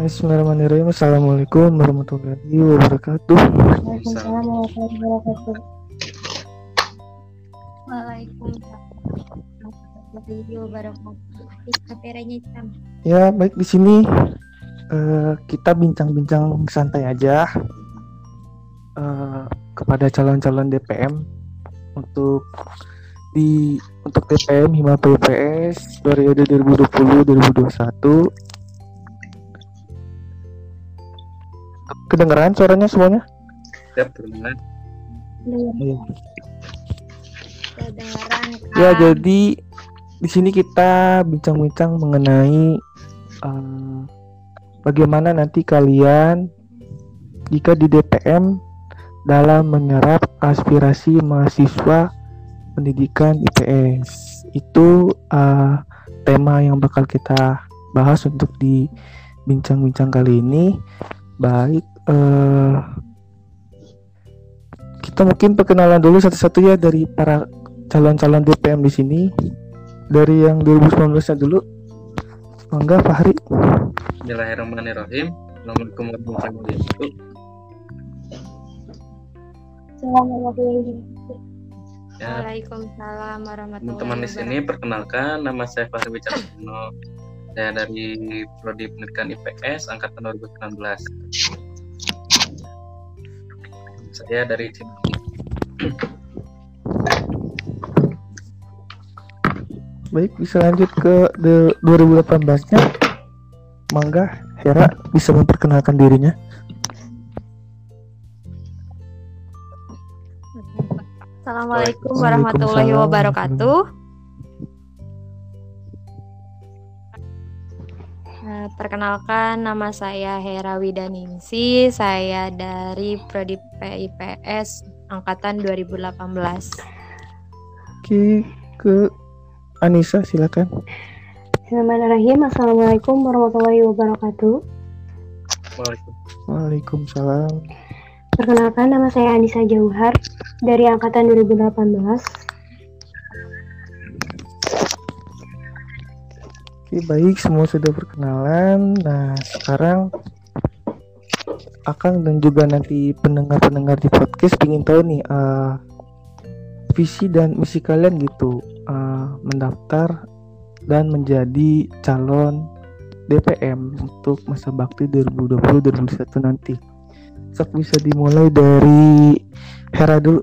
Bismillahirrahmanirrahim. Assalamualaikum warahmatullahi wabarakatuh. Waalaikumsalam warahmatullahi wabarakatuh. Waalaikumsalam warahmatullahi wabarakatuh. Kameranya hitam. Ya, baik di sini eh, kita bincang-bincang santai aja eh, kepada calon-calon DPM untuk di untuk DPM Hima PPS periode 2020-2021 kedengeran suaranya semuanya Siap, terima Iya. Kedengaran Ya, jadi di sini kita bincang-bincang mengenai eh, bagaimana nanti kalian jika di DPM dalam menyerap aspirasi mahasiswa pendidikan IPS. Itu eh, tema yang bakal kita bahas untuk di bincang-bincang kali ini. Baik, eh, kita mungkin perkenalan dulu satu-satu ya dari para calon-calon DPM di sini dari yang 2019 nya dulu Mangga Fahri Bismillahirrahmanirrahim. Assalamualaikum warahmatullahi wabarakatuh. Assalamualaikum. Ya, Waalaikumsalam warahmatullahi teman-teman di sini perkenalkan nama saya Fahri Wicarno. Saya dari Prodi Pendidikan IPS angkatan 2019. Saya dari Cimahi. baik bisa lanjut ke the 2018 nya Mangga Hera bisa memperkenalkan dirinya Assalamualaikum warahmatullahi wabarakatuh. Perkenalkan nama saya Hera Widaningsi, saya dari Prodi PIPS angkatan 2018. oke ke Anissa silakan Bismillahirrahmanirrahim. Assalamualaikum warahmatullahi wabarakatuh. Waalaikumsalam. Waalaikumsalam Perkenalkan nama saya Anissa Jauhar dari angkatan 2018. Oke baik semua sudah perkenalan Nah sekarang Akang dan juga nanti pendengar-pendengar di podcast ingin tahu nih eh, Visi dan misi kalian gitu eh, Mendaftar dan menjadi calon DPM untuk masa bakti 2020-2021 nanti. Sok bisa dimulai dari Hera dulu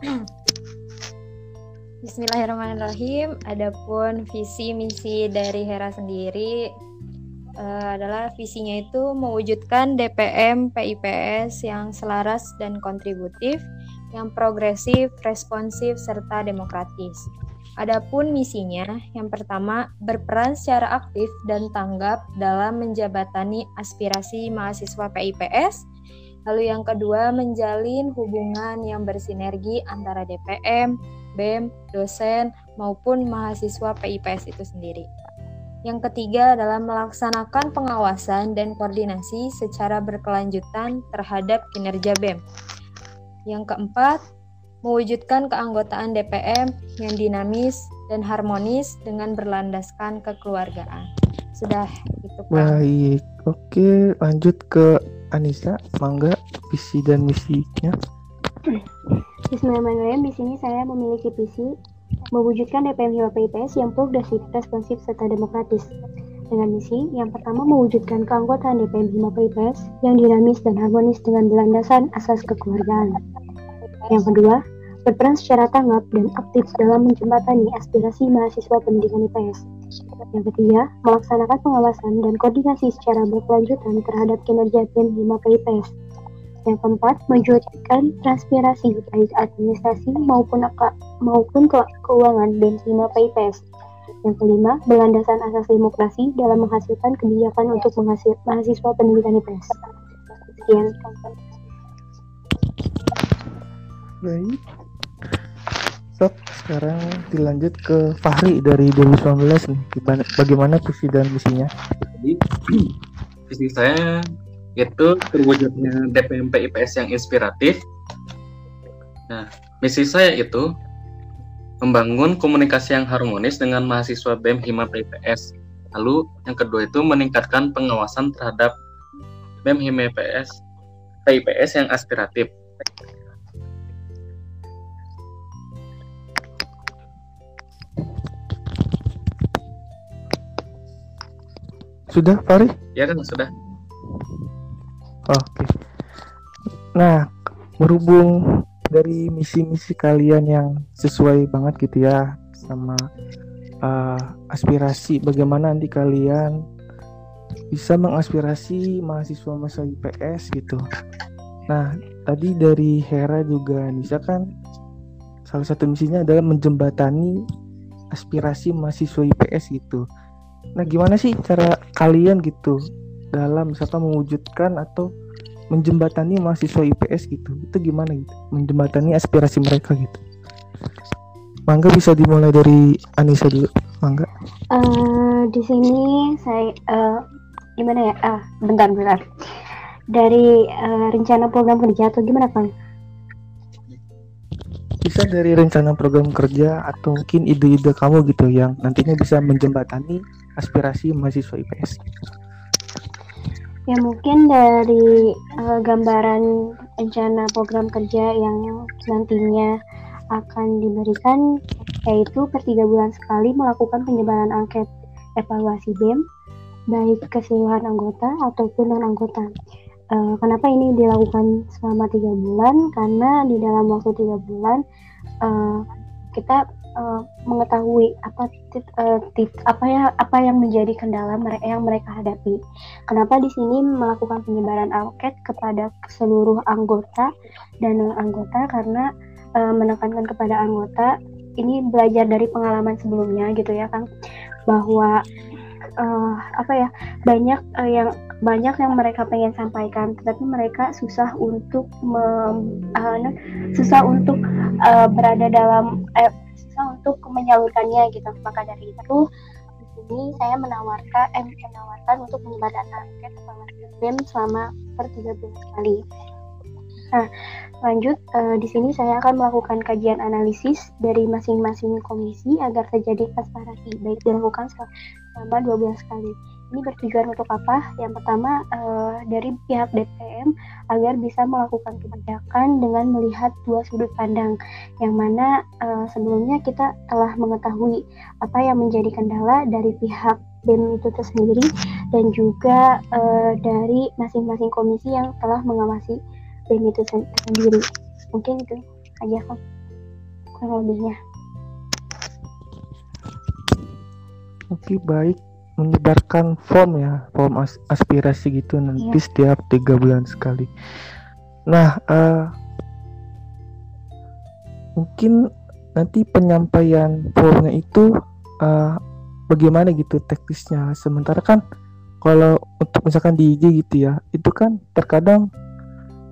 Bismillahirrahmanirrahim. Adapun visi misi dari Hera sendiri eh, adalah visinya itu mewujudkan DPM PIPS yang selaras dan kontributif, yang progresif, responsif serta demokratis. Adapun misinya, yang pertama berperan secara aktif dan tanggap dalam menjabatani aspirasi mahasiswa PIPS. Lalu yang kedua, menjalin hubungan yang bersinergi antara DPM, BEM, dosen, maupun mahasiswa PIPS itu sendiri. Yang ketiga adalah melaksanakan pengawasan dan koordinasi secara berkelanjutan terhadap kinerja BEM. Yang keempat, mewujudkan keanggotaan DPM yang dinamis dan harmonis dengan berlandaskan kekeluargaan. Sudah itu Kang. Baik, oke lanjut ke Anissa, mangga visi dan misinya. Bismillahirrahmanirrahim. Di sini saya memiliki visi mewujudkan DPM Hima PIPS yang progresif, responsif, serta demokratis. Dengan misi yang pertama mewujudkan keanggotaan DPM Hima PIPS yang dinamis dan harmonis dengan berlandasan asas kekeluargaan. Yang kedua, berperan secara tanggap dan aktif dalam menjembatani aspirasi mahasiswa pendidikan IPS. Yang ketiga, melaksanakan pengawasan dan koordinasi secara berkelanjutan terhadap kinerja BEM Hima PIPS. Yang keempat, mewujudkan transpirasi baik administrasi maupun aka- maupun ke- keuangan BEM Hima PIPS. Yang kelima, berlandasan asas demokrasi dalam menghasilkan kebijakan untuk menghasil mahasiswa pendidikan IPS. Sekian. Baik. Sok, sekarang dilanjut ke Fahri dari 2019 nih. Bagaimana visi dan misinya? Jadi visi saya yaitu terwujudnya DPM PIPS yang inspiratif. Nah, misi saya itu membangun komunikasi yang harmonis dengan mahasiswa BEM Hima PIPS. Lalu yang kedua itu meningkatkan pengawasan terhadap BEM Hima PIPS, PIPS yang aspiratif. Sudah, Fari? Ya kan sudah. Oke. Nah, berhubung dari misi-misi kalian yang sesuai banget gitu ya sama uh, aspirasi bagaimana nanti kalian bisa mengaspirasi mahasiswa masa IPS gitu. Nah, tadi dari Hera juga Nisa kan salah satu misinya adalah menjembatani aspirasi mahasiswa IPS gitu. Nah, gimana sih cara kalian gitu dalam misalkan mewujudkan atau menjembatani mahasiswa IPS gitu. Itu gimana gitu? Menjembatani aspirasi mereka gitu. Mangga bisa dimulai dari Anissa dulu. Mangga. Uh, di sini saya uh, gimana ya? Ah bentar bentar. Dari uh, rencana program kerja atau gimana Kang? Bisa dari rencana program kerja atau mungkin ide-ide kamu gitu yang nantinya bisa menjembatani aspirasi mahasiswa IPS Ya mungkin dari uh, gambaran rencana program kerja yang nantinya akan diberikan yaitu per tiga bulan sekali melakukan penyebaran angket evaluasi BEM baik keseluruhan anggota ataupun non anggota. Uh, kenapa ini dilakukan selama tiga bulan? Karena di dalam waktu tiga bulan uh, kita uh, mengetahui apa uh, tit, apa ya apa yang menjadi kendala mereka yang mereka hadapi. Kenapa di sini melakukan penyebaran angket kepada seluruh anggota dan non anggota karena uh, menekankan kepada anggota ini belajar dari pengalaman sebelumnya gitu ya Kang bahwa uh, apa ya banyak uh, yang banyak yang mereka pengen sampaikan tetapi mereka susah untuk mem, uh, susah untuk uh, berada dalam eh, susah untuk menyalurkannya gitu. Maka dari itu di sini saya menawarkan eh, menawarkan untuk menyebarkan angket BEM selama per tiga bulan sekali. Nah lanjut uh, di sini saya akan melakukan kajian analisis dari masing-masing komisi agar terjadi transparansi baik dilakukan selama 12 kali ini bertujuan untuk apa? Yang pertama uh, dari pihak DPM agar bisa melakukan kebijakan dengan melihat dua sudut pandang, yang mana uh, sebelumnya kita telah mengetahui apa yang menjadi kendala dari pihak BEM itu tersendiri dan juga uh, dari masing-masing komisi yang telah mengawasi BEM itu sendiri. Mungkin itu aja kan kurang lebihnya. Oke baik menyebarkan form ya form as aspirasi gitu nanti yeah. setiap tiga bulan sekali. Nah uh, mungkin nanti penyampaian formnya itu uh, bagaimana gitu teknisnya? Sementara kan kalau untuk misalkan di IG gitu ya itu kan terkadang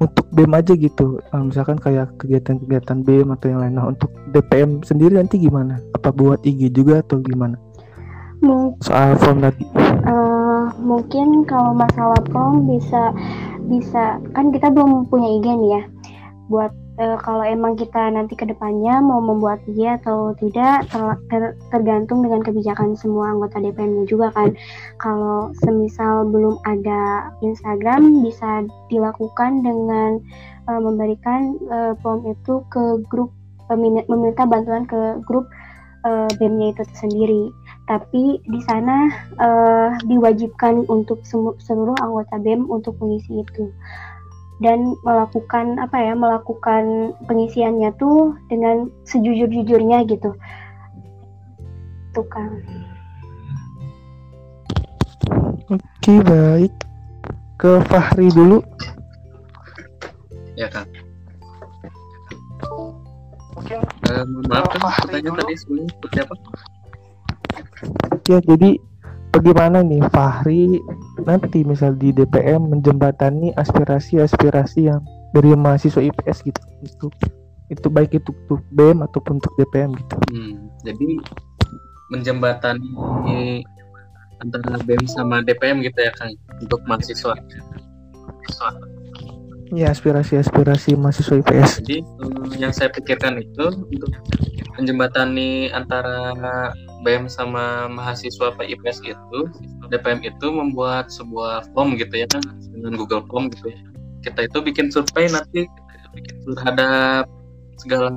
untuk BEM aja gitu. Uh, misalkan kayak kegiatan-kegiatan BEM atau yang lain. Nah untuk DPM sendiri nanti gimana? Apa buat IG juga atau gimana soal form tadi uh, mungkin kalau masalah form bisa bisa kan kita belum punya IG nih ya. Buat uh, kalau emang kita nanti ke depannya mau membuat IG atau tidak ter, ter, tergantung dengan kebijakan semua anggota DPM juga kan. Kalau semisal belum ada Instagram bisa dilakukan dengan uh, memberikan uh, form itu ke grup meminta bantuan ke grup uh, BEM-nya itu sendiri tapi di sana uh, diwajibkan untuk seluruh anggota BEM untuk mengisi itu. Dan melakukan apa ya melakukan pengisiannya tuh dengan sejujur-jujurnya gitu. Tukang oke baik. Ke Fahri dulu. Ya kak. Mungkin uh, maaf kan pertanyaan tadi sebelumnya seperti apa ya jadi bagaimana nih Fahri nanti misal di DPM menjembatani aspirasi-aspirasi yang dari mahasiswa IPS gitu itu itu baik itu untuk BEM ataupun untuk DPM gitu. Hmm, jadi menjembatani antara BEM sama DPM gitu ya Kang untuk mahasiswa ya aspirasi-aspirasi mahasiswa IPS jadi yang saya pikirkan itu untuk menjembatani antara BEM sama mahasiswa PIPS itu DPM itu membuat sebuah form gitu ya dengan Google Form gitu ya. Kita itu bikin survei nanti terhadap segala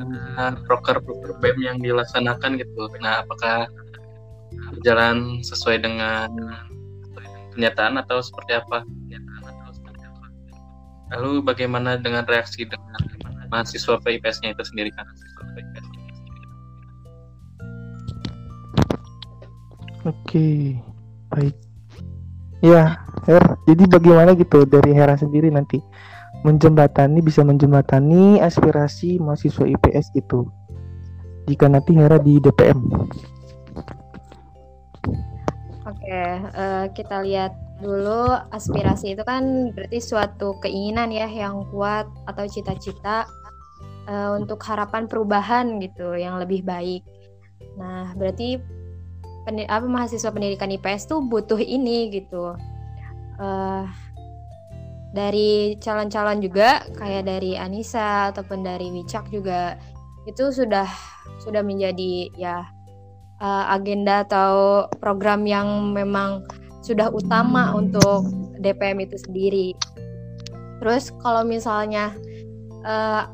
proker-proker BEM yang dilaksanakan gitu. Nah, apakah berjalan sesuai dengan kenyataan atau seperti apa? Lalu bagaimana dengan reaksi dengan mahasiswa PIPS-nya itu sendiri kan? Oke, baik. Ya, Her. Jadi bagaimana gitu dari Hera sendiri nanti menjembatani bisa menjembatani aspirasi mahasiswa IPS gitu. Jika nanti Hera di DPM. Oke, uh, kita lihat dulu aspirasi itu kan berarti suatu keinginan ya yang kuat atau cita-cita uh, untuk harapan perubahan gitu yang lebih baik. Nah, berarti apa mahasiswa pendidikan IPS tuh butuh ini gitu uh, dari calon-calon juga kayak dari Anissa ataupun dari Wicak juga itu sudah sudah menjadi ya uh, agenda atau program yang memang sudah utama untuk DPM itu sendiri. Terus kalau misalnya uh,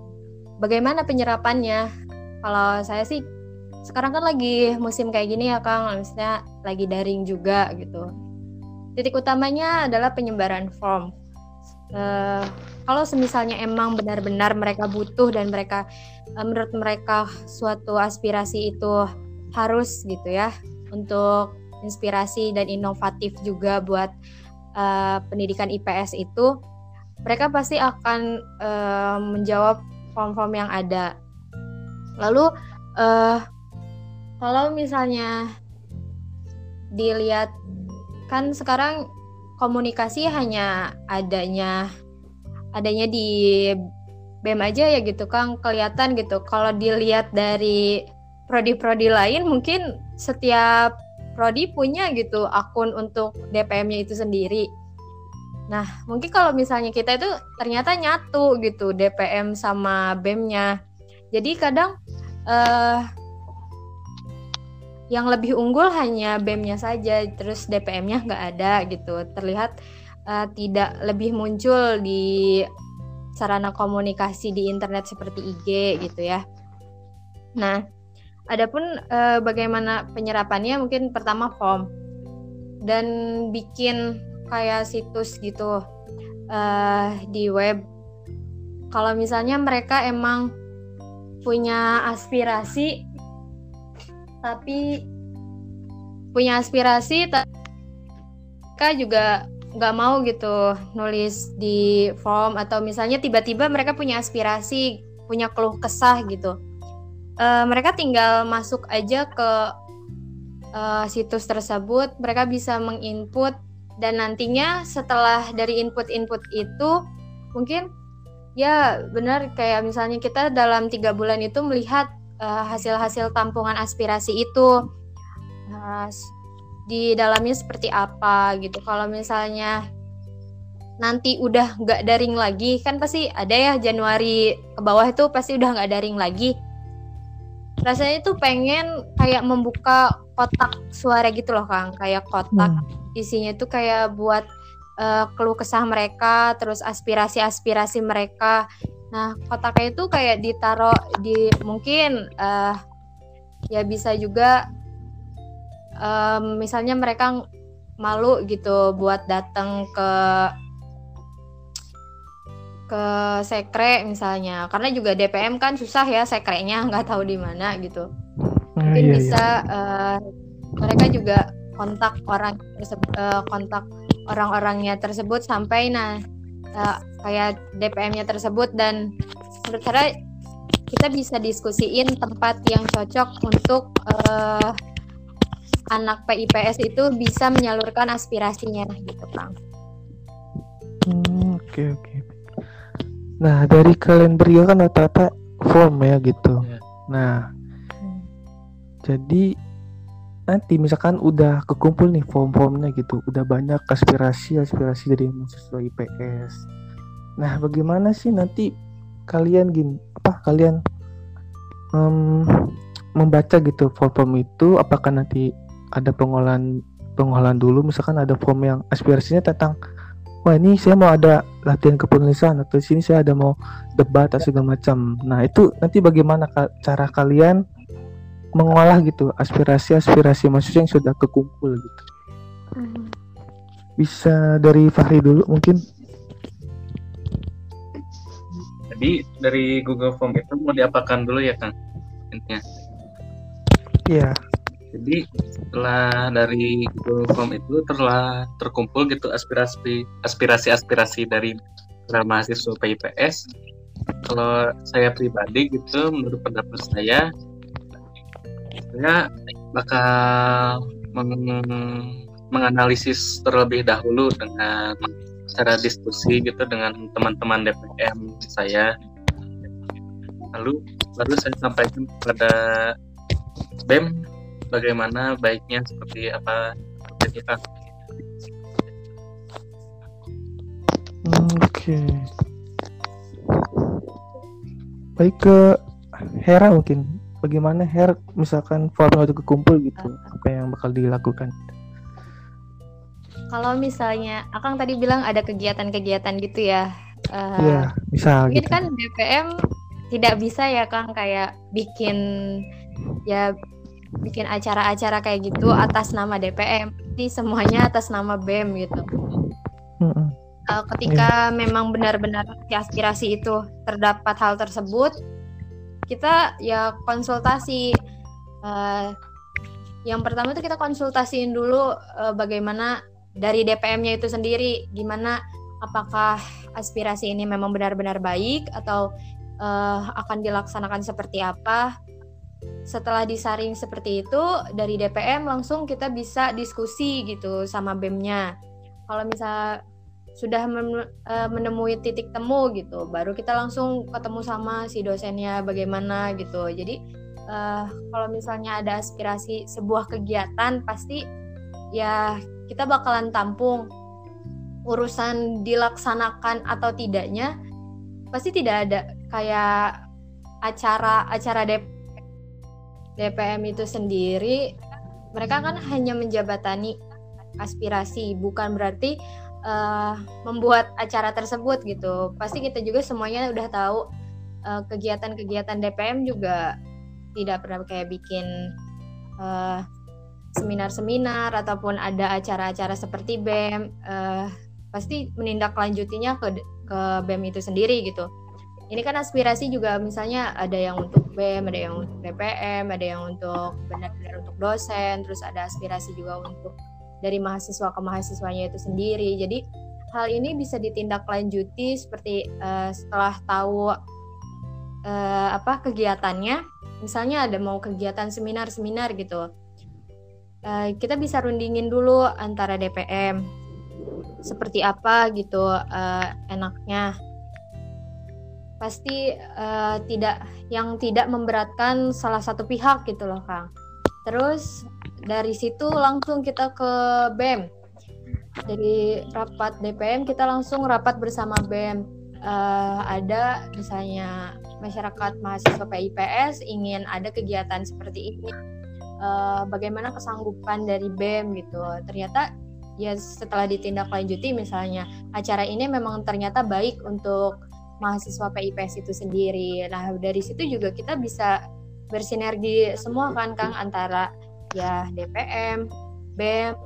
bagaimana penyerapannya? Kalau saya sih sekarang kan lagi musim kayak gini ya Kang, misalnya lagi daring juga gitu. Titik utamanya adalah penyebaran form. Uh, kalau semisalnya emang benar-benar mereka butuh dan mereka uh, menurut mereka suatu aspirasi itu harus gitu ya untuk inspirasi dan inovatif juga buat uh, pendidikan IPS itu mereka pasti akan uh, menjawab form-form yang ada. Lalu uh, kalau misalnya dilihat kan sekarang komunikasi hanya adanya adanya di BEM aja ya gitu Kang kelihatan gitu kalau dilihat dari prodi-prodi lain mungkin setiap prodi punya gitu akun untuk DPM-nya itu sendiri. Nah, mungkin kalau misalnya kita itu ternyata nyatu gitu DPM sama BEM-nya. Jadi kadang uh, yang lebih unggul hanya BEM-nya saja, terus DPM-nya nggak ada gitu. Terlihat uh, tidak lebih muncul di sarana komunikasi di internet seperti IG gitu ya. Nah, adapun uh, bagaimana penyerapannya mungkin pertama form dan bikin kayak situs gitu uh, di web. Kalau misalnya mereka emang punya aspirasi tapi punya aspirasi mereka juga nggak mau gitu nulis di form atau misalnya tiba-tiba mereka punya aspirasi punya keluh kesah gitu uh, mereka tinggal masuk aja ke uh, situs tersebut mereka bisa menginput dan nantinya setelah dari input-input itu mungkin ya benar kayak misalnya kita dalam tiga bulan itu melihat Eh, hasil-hasil uh, tampungan aspirasi itu uh, di dalamnya seperti apa gitu. Kalau misalnya nanti udah nggak daring lagi kan pasti ada ya Januari ke bawah itu pasti udah nggak daring lagi. Rasanya itu pengen kayak membuka kotak suara gitu loh Kang, kayak kotak hmm. isinya tuh kayak buat uh, keluh kesah mereka, terus aspirasi-aspirasi mereka Nah, kotaknya itu kayak ditaruh di mungkin uh, ya bisa juga um, misalnya mereka malu gitu buat datang ke ke sekre misalnya karena juga DPM kan susah ya sekrenya nggak tahu di mana gitu ah, mungkin iya, bisa iya. Uh, mereka juga kontak orang uh, kontak orang-orangnya tersebut sampai nah uh, kayak DPM-nya tersebut dan menurut saya kita bisa diskusiin tempat yang cocok untuk uh, anak PIPS itu bisa menyalurkan aspirasinya gitu Kang. Hmm, oke okay, oke. Okay. Nah dari kalian berdua kan rata-rata form ya gitu. Yeah. Nah hmm. jadi nanti misalkan udah kekumpul nih form-formnya gitu, udah banyak aspirasi-aspirasi dari mahasiswa IPS. Nah, bagaimana sih nanti kalian gini apa kalian um, membaca gitu form itu apakah nanti ada pengolahan pengolahan dulu misalkan ada form yang aspirasinya tentang wah ini saya mau ada latihan kepenulisan atau di sini saya ada mau debat atau segala macam nah itu nanti bagaimana ka- cara kalian mengolah gitu aspirasi-aspirasi mahasiswa yang sudah kekumpul gitu Hmm. bisa dari Fahri dulu mungkin Jadi dari Google Form itu mau diapakan dulu ya Kang? Intinya. Iya Jadi setelah dari Google Form itu telah terkumpul gitu aspirasi aspirasi aspirasi dari para mahasiswa PIPS. Kalau saya pribadi gitu, menurut pendapat saya, saya bakal meng- menganalisis terlebih dahulu dengan cara diskusi gitu dengan teman-teman DPM saya. Lalu baru saya sampaikan kepada BEM bagaimana baiknya seperti apa seperti kita oke. Baik ke Hera mungkin. Bagaimana Hera misalkan form itu kekumpul gitu apa yang bakal dilakukan? Kalau misalnya Akang tadi bilang ada kegiatan-kegiatan gitu ya. eh, Iya bisa mungkin gitu. kan DPM tidak bisa ya Kang kayak bikin ya bikin acara-acara kayak gitu atas nama DPM. Ini semuanya atas nama BEM gitu. Mm-mm. Eh, ketika memang benar-benar aspirasi itu terdapat hal tersebut, kita ya konsultasi. Eh, yang pertama itu kita konsultasiin dulu eh, bagaimana dari DPM-nya itu sendiri, gimana apakah aspirasi ini memang benar-benar baik atau eh, akan dilaksanakan seperti apa. Setelah disaring seperti itu dari DPM langsung kita bisa diskusi gitu sama BEM-nya. Kalau misal sudah eh, menemui titik temu gitu, baru kita langsung ketemu sama si dosennya bagaimana gitu. Jadi eh, kalau misalnya ada aspirasi sebuah kegiatan pasti ya kita bakalan tampung urusan dilaksanakan atau tidaknya pasti tidak ada kayak acara-acara DP DPM itu sendiri mereka kan hanya menjabatani aspirasi bukan berarti eh, membuat acara tersebut gitu. Pasti kita juga semuanya udah tahu eh, kegiatan-kegiatan DPM juga tidak pernah kayak bikin eh, seminar-seminar ataupun ada acara-acara seperti BEM eh, pasti menindaklanjutinya ke ke BEM itu sendiri gitu ini kan aspirasi juga misalnya ada yang untuk BEM, ada yang untuk DPM, ada yang untuk benar-benar untuk dosen, terus ada aspirasi juga untuk dari mahasiswa ke mahasiswanya itu sendiri. Jadi hal ini bisa ditindaklanjuti seperti eh, setelah tahu eh, apa kegiatannya, misalnya ada mau kegiatan seminar-seminar gitu, eh, kita bisa rundingin dulu antara DPM seperti apa gitu eh, enaknya pasti eh, tidak yang tidak memberatkan salah satu pihak gitu loh Kang. Terus dari situ langsung kita ke BEM. Dari rapat DPM kita langsung rapat bersama BEM. Eh, ada misalnya masyarakat mahasiswa PIPS ingin ada kegiatan seperti ini. Eh, bagaimana kesanggupan dari BEM gitu. Ternyata ya setelah ditindaklanjuti misalnya acara ini memang ternyata baik untuk mahasiswa PIPS itu sendiri. Nah, dari situ juga kita bisa bersinergi semua kan Kang antara ya DPM, BEM,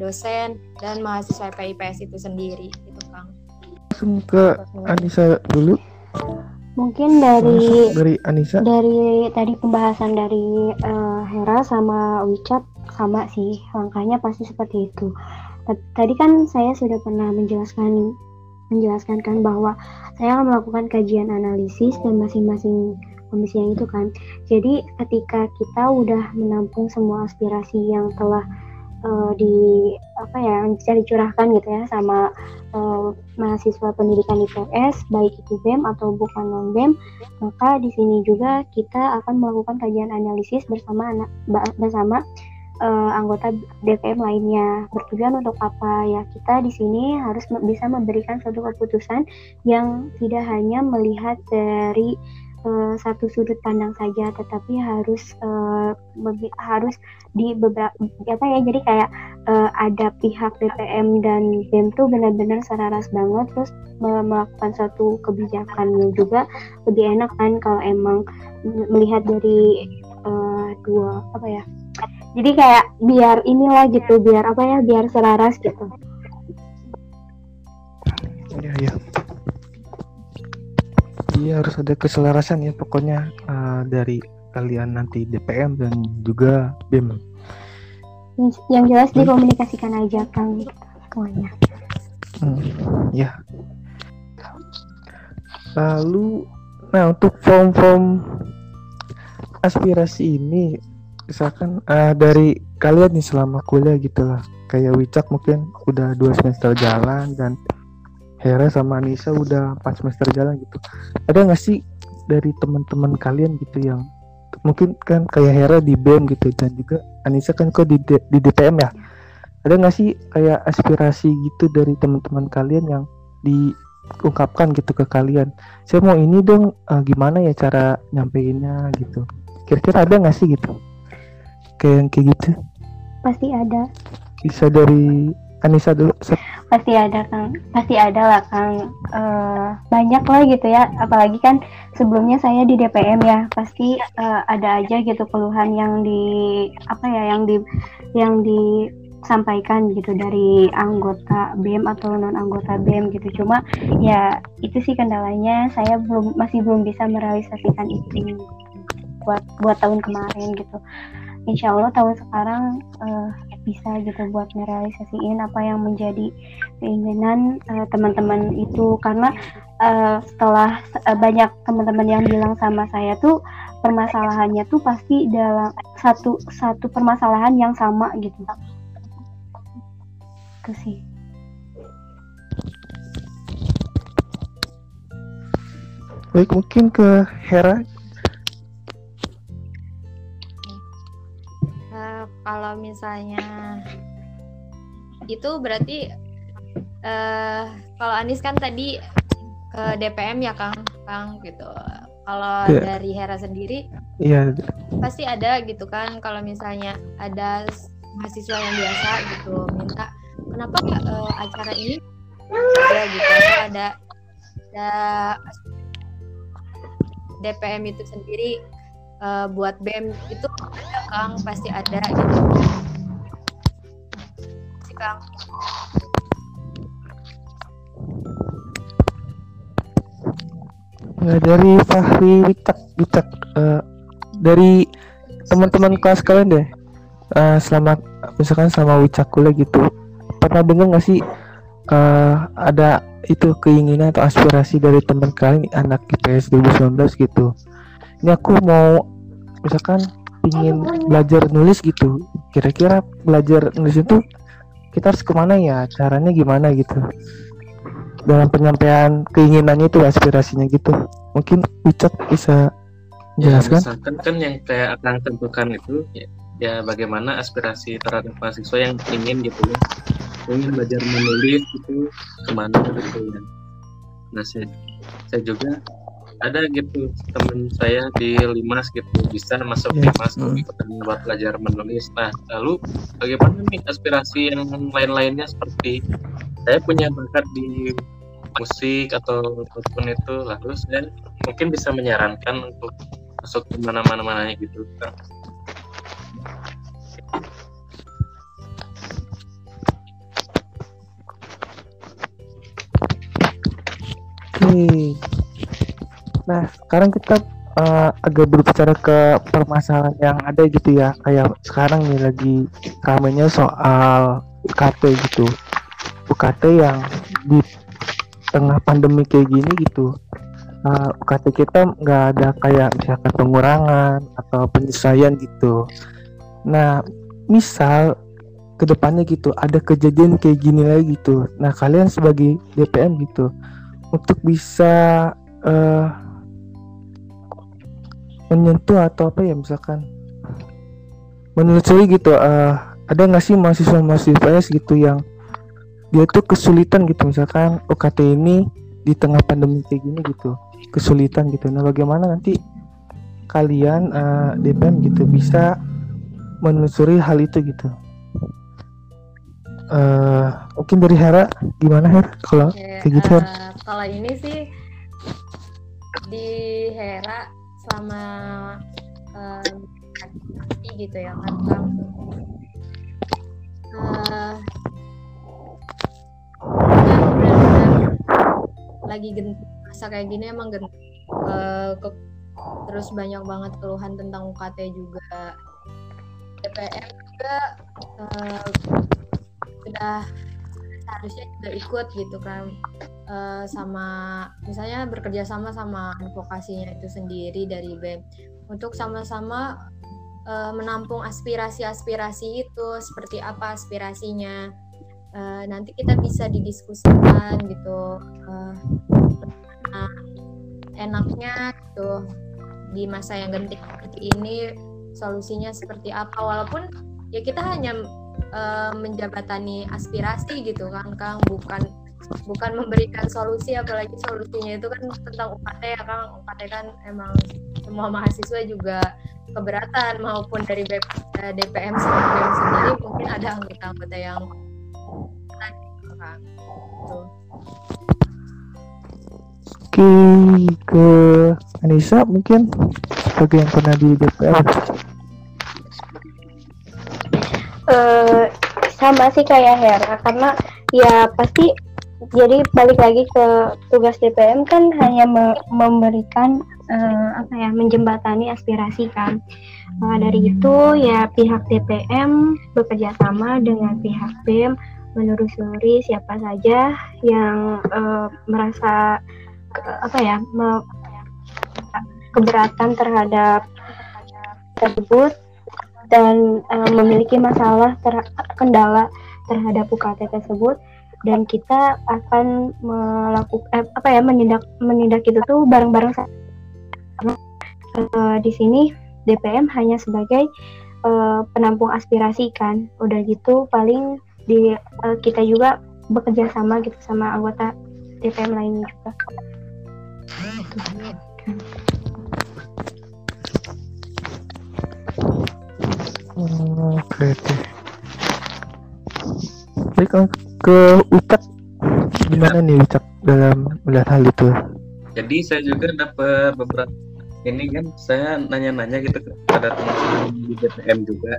dosen dan mahasiswa PIPS itu sendiri gitu Kang. langsung ke Anissa dulu Mungkin dari Langsung dari Anissa dari tadi pembahasan dari eh, Hera sama Wichat sama sih langkahnya pasti seperti itu. Tadi kan saya sudah pernah menjelaskan menjelaskan kan bahwa saya melakukan kajian analisis dan masing-masing komisi yang itu kan. Jadi ketika kita udah menampung semua aspirasi yang telah eh, di apa ya yang bisa dicurahkan gitu ya sama eh, mahasiswa pendidikan IPS baik itu BEM atau bukan non BEM maka di sini juga kita akan melakukan kajian analisis bersama anak bersama eh, anggota DPM lainnya. Bertujuan untuk apa? Ya kita di sini harus bisa memberikan suatu keputusan yang tidak hanya melihat dari uh, satu sudut pandang saja, tetapi harus uh, harus di beberapa apa ya jadi kayak uh, ada pihak DPM dan BEM tuh benar-benar seraras banget terus melakukan satu kebijakannya juga lebih enak kan kalau emang melihat dari uh, dua apa ya jadi kayak biar inilah gitu biar apa ya biar selaras gitu. Iya iya. Iya harus ada keselarasan ya pokoknya uh, dari kalian nanti DPM dan juga BEM yang jelas hmm. dikomunikasikan aja kan semuanya. Hmm, ya lalu nah untuk form-form aspirasi ini misalkan uh, dari kalian nih selama kuliah gitu lah. Kayak Wicak mungkin udah dua semester jalan dan Hera sama Anissa udah empat semester jalan gitu. Ada nggak sih dari teman-teman kalian gitu yang mungkin kan kayak Hera di BEM gitu dan juga Anissa kan kok di, D, di DPM ya? Ada nggak sih kayak aspirasi gitu dari teman-teman kalian yang diungkapkan gitu ke kalian? Saya mau ini dong uh, gimana ya cara nyampeinnya gitu? Kira-kira ada nggak sih gitu kayak yang kayak gitu. Pasti ada. Bisa dari Anissa dulu pasti ada kang. Pasti ada lah kang. Uh, banyak lah gitu ya. Apalagi kan sebelumnya saya di DPM ya. Pasti uh, ada aja gitu keluhan yang di apa ya yang di yang disampaikan gitu dari anggota BEM atau non anggota BEM gitu. Cuma ya itu sih kendalanya. Saya belum masih belum bisa merealisasikan itu buat buat tahun kemarin gitu insya Allah tahun sekarang uh, bisa gitu buat merealisasiin apa yang menjadi keinginan uh, teman-teman itu. Karena uh, setelah uh, banyak teman-teman yang bilang sama saya tuh permasalahannya tuh pasti dalam satu satu permasalahan yang sama gitu. Itu sih. Baik mungkin ke Hera kalau misalnya itu berarti uh, kalau Anis kan tadi ke DPM ya Kang Kang gitu kalau yeah. dari Hera sendiri iya yeah. pasti ada gitu kan kalau misalnya ada mahasiswa yang biasa gitu minta kenapa uh, acara ini ada gitu ada ada DPM itu sendiri uh, buat BEM itu ada Kang pasti ada gitu. Si Kang. Nggak dari Fahri Witak Witak uh, dari teman-teman kelas kalian deh. Uh, selama misalkan selama Wicak kuliah gitu. Pernah dengar nggak sih uh, ada itu keinginan atau aspirasi dari teman kalian anak IPS 2019 gitu? Ini aku mau misalkan ingin belajar nulis gitu kira-kira belajar nulis itu kita harus ke mana ya? Caranya gimana gitu? Dalam penyampaian keinginannya itu aspirasinya gitu. Mungkin Wicak bisa jelaskan ya, misalkan kan yang kayak akan tentukan itu ya, ya bagaimana aspirasi terhadap mahasiswa yang ingin gitu ya ingin belajar menulis itu ke mana gitu ya. Nah saya, saya juga ada gitu teman saya di Limas gitu bisa masuk yeah. Limas mm. ikutan buat belajar menulis nah lalu bagaimana nih aspirasi yang lain-lainnya seperti saya punya bakat di musik atau apa pun itu lalu saya mungkin bisa menyarankan untuk masuk ke mana-mana mananya gitu kan Hmm. Nah, sekarang kita uh, agak berbicara ke permasalahan yang ada gitu ya. Kayak sekarang nih lagi ramenya soal UKT gitu. UKT yang di tengah pandemi kayak gini gitu. Uh, eh, UKT kita nggak ada kayak misalkan pengurangan atau penyesuaian gitu. Nah, misal ke depannya gitu ada kejadian kayak gini lagi gitu. Nah, kalian sebagai DPM gitu untuk bisa uh, menyentuh atau apa ya misalkan. Menelusuri gitu uh, ada nggak sih mahasiswa mahasiswa gitu yang dia tuh kesulitan gitu misalkan UKT ini di tengah pandemi kayak gini gitu kesulitan gitu. Nah bagaimana nanti kalian uh, eh, DPM gitu bisa menelusuri hal itu gitu? Uh, mungkin dari Hera gimana Her? Kalau okay, kayak gitu uh, kalau ini sih di Hera selama uh, gitu ya kan uh, lagi genting masa kayak gini emang genting uh, ke, terus banyak banget keluhan tentang UKT juga. DPR juga uh, sudah seharusnya juga ikut gitu kan. Uh, sama misalnya bekerja sama sama advokasinya itu sendiri dari BEM untuk sama-sama uh, menampung aspirasi-aspirasi itu seperti apa aspirasinya. Uh, nanti kita bisa didiskusikan gitu. Uh, enaknya gitu di masa yang genting seperti ini solusinya seperti apa. Walaupun ya kita hanya uh, menjabatani aspirasi gitu kan Kang. Bukan bukan memberikan solusi apalagi solusinya itu kan tentang UKT ya Kang. UKT kan emang semua mahasiswa juga keberatan maupun dari DPM sendiri, mungkin ada anggota-anggota yang Kang Oke ke Anissa mungkin sebagai yang pernah di DPR uh, sama sih kayak Hera karena ya pasti jadi balik lagi ke tugas DPM kan hanya me memberikan uh, apa ya menjembatani aspirasi kan. Uh, dari itu ya pihak DPM bekerja sama dengan pihak BEM menelusuri siapa saja yang uh, merasa uh, apa ya me keberatan terhadap tersebut dan uh, memiliki masalah ter kendala terhadap UKT tersebut. Dan kita akan melakukan eh, apa ya menindak menindak itu tuh bareng-bareng uh, di sini DPM hanya sebagai uh, penampung aspirasi kan. Udah gitu paling di uh, kita juga bekerja sama gitu sama anggota DPM lainnya juga. Oke oke. Baik ke Ucak gimana nih Ucak dalam melihat hal itu? Jadi saya juga dapat beberapa ini kan saya nanya-nanya gitu kepada teman-teman di DPM juga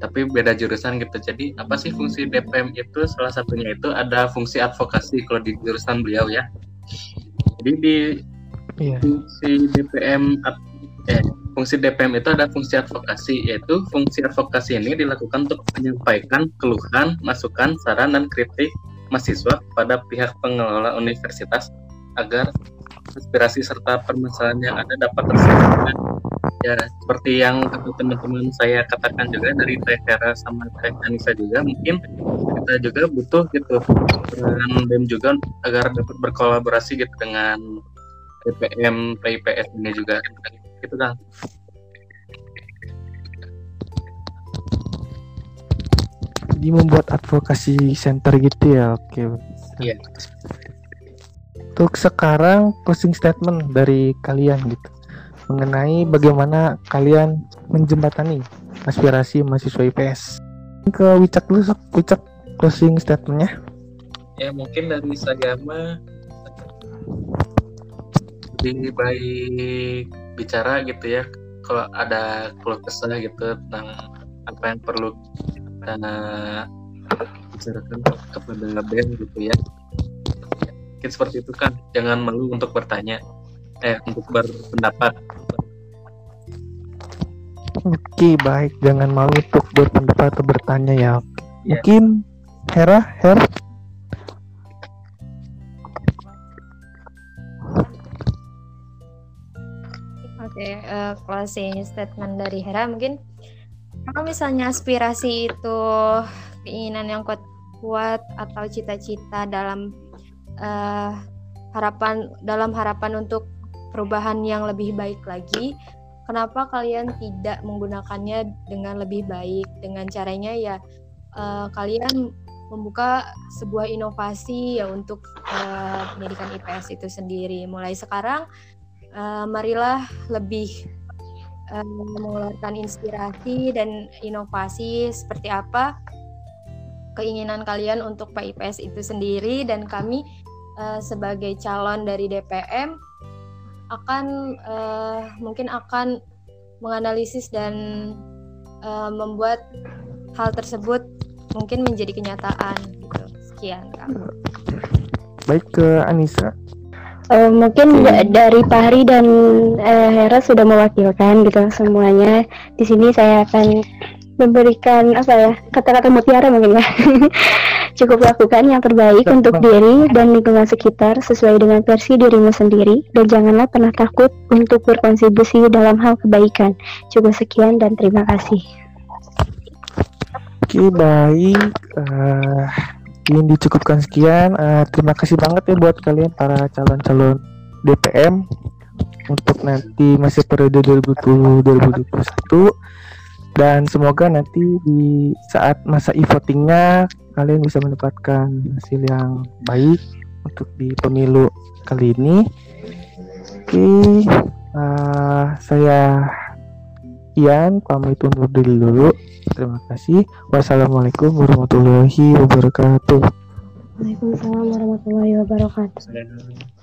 tapi beda jurusan gitu jadi apa sih fungsi DPM itu salah satunya itu ada fungsi advokasi kalau di jurusan beliau ya jadi di yeah. fungsi DPM eh, fungsi DPM itu ada fungsi advokasi yaitu fungsi advokasi ini dilakukan untuk menyampaikan keluhan, masukan, saran dan kritik mahasiswa kepada pihak pengelola universitas agar aspirasi serta permasalahan yang ada dapat terselesaikan. Ya, seperti yang teman-teman saya katakan juga dari Teh sama Teh Anissa juga, mungkin kita juga butuh gitu dengan BEM juga agar dapat berkolaborasi gitu dengan PPM, PIPS ini juga gitu kan jadi membuat advokasi center gitu ya oke. Okay. iya. Untuk sekarang closing statement dari kalian gitu. Mengenai bagaimana kalian menjembatani aspirasi mahasiswa IPS ke Wicak dulu sok. Wicak closing statementnya. Ya mungkin dari saya mah lebih baik bicara gitu ya kalau ada keluh kesah gitu tentang apa yang perlu kita bicarakan kepada band gitu ya. Mungkin seperti itu kan jangan malu untuk bertanya eh untuk berpendapat. Oke baik. Jangan malu untuk berpendapat atau bertanya ya. ya. Mungkin Hera Her Oke, uh, closing statement dari Hera mungkin kalau misalnya aspirasi itu keinginan yang kuat kuat atau cita-cita dalam uh, harapan dalam harapan untuk perubahan yang lebih baik lagi, kenapa kalian tidak menggunakannya dengan lebih baik dengan caranya ya uh, kalian membuka sebuah inovasi ya untuk uh, pendidikan IPS itu sendiri. Mulai sekarang uh, marilah lebih uh, mengeluarkan inspirasi dan inovasi seperti apa keinginan kalian untuk Pak IPS itu sendiri dan kami uh, sebagai calon dari DPM akan uh, mungkin akan menganalisis dan uh, membuat hal tersebut mungkin menjadi kenyataan gitu. Sekian Kak. Baik ke Anissa. Uh, mungkin okay. dari Pahri dan uh, Hera sudah mewakilkan gitu semuanya. Di sini saya akan memberikan apa ya kata-kata mutiara mungkin ya. Cukup lakukan yang terbaik untuk diri dan lingkungan sekitar sesuai dengan versi dirimu sendiri. Dan janganlah pernah takut untuk berkontribusi dalam hal kebaikan. Cukup sekian dan terima kasih. Oke baik. Uh, ingin dicukupkan sekian uh, terima kasih banget ya buat kalian para calon-calon DPM untuk nanti masih periode 2020 2021 dan semoga nanti di saat masa e-votingnya kalian bisa mendapatkan hasil yang baik untuk di pemilu kali ini. Oke uh, saya Ian pamit undur diri dulu. Terima kasih. Wassalamualaikum warahmatullahi wabarakatuh. Waalaikumsalam warahmatullahi wabarakatuh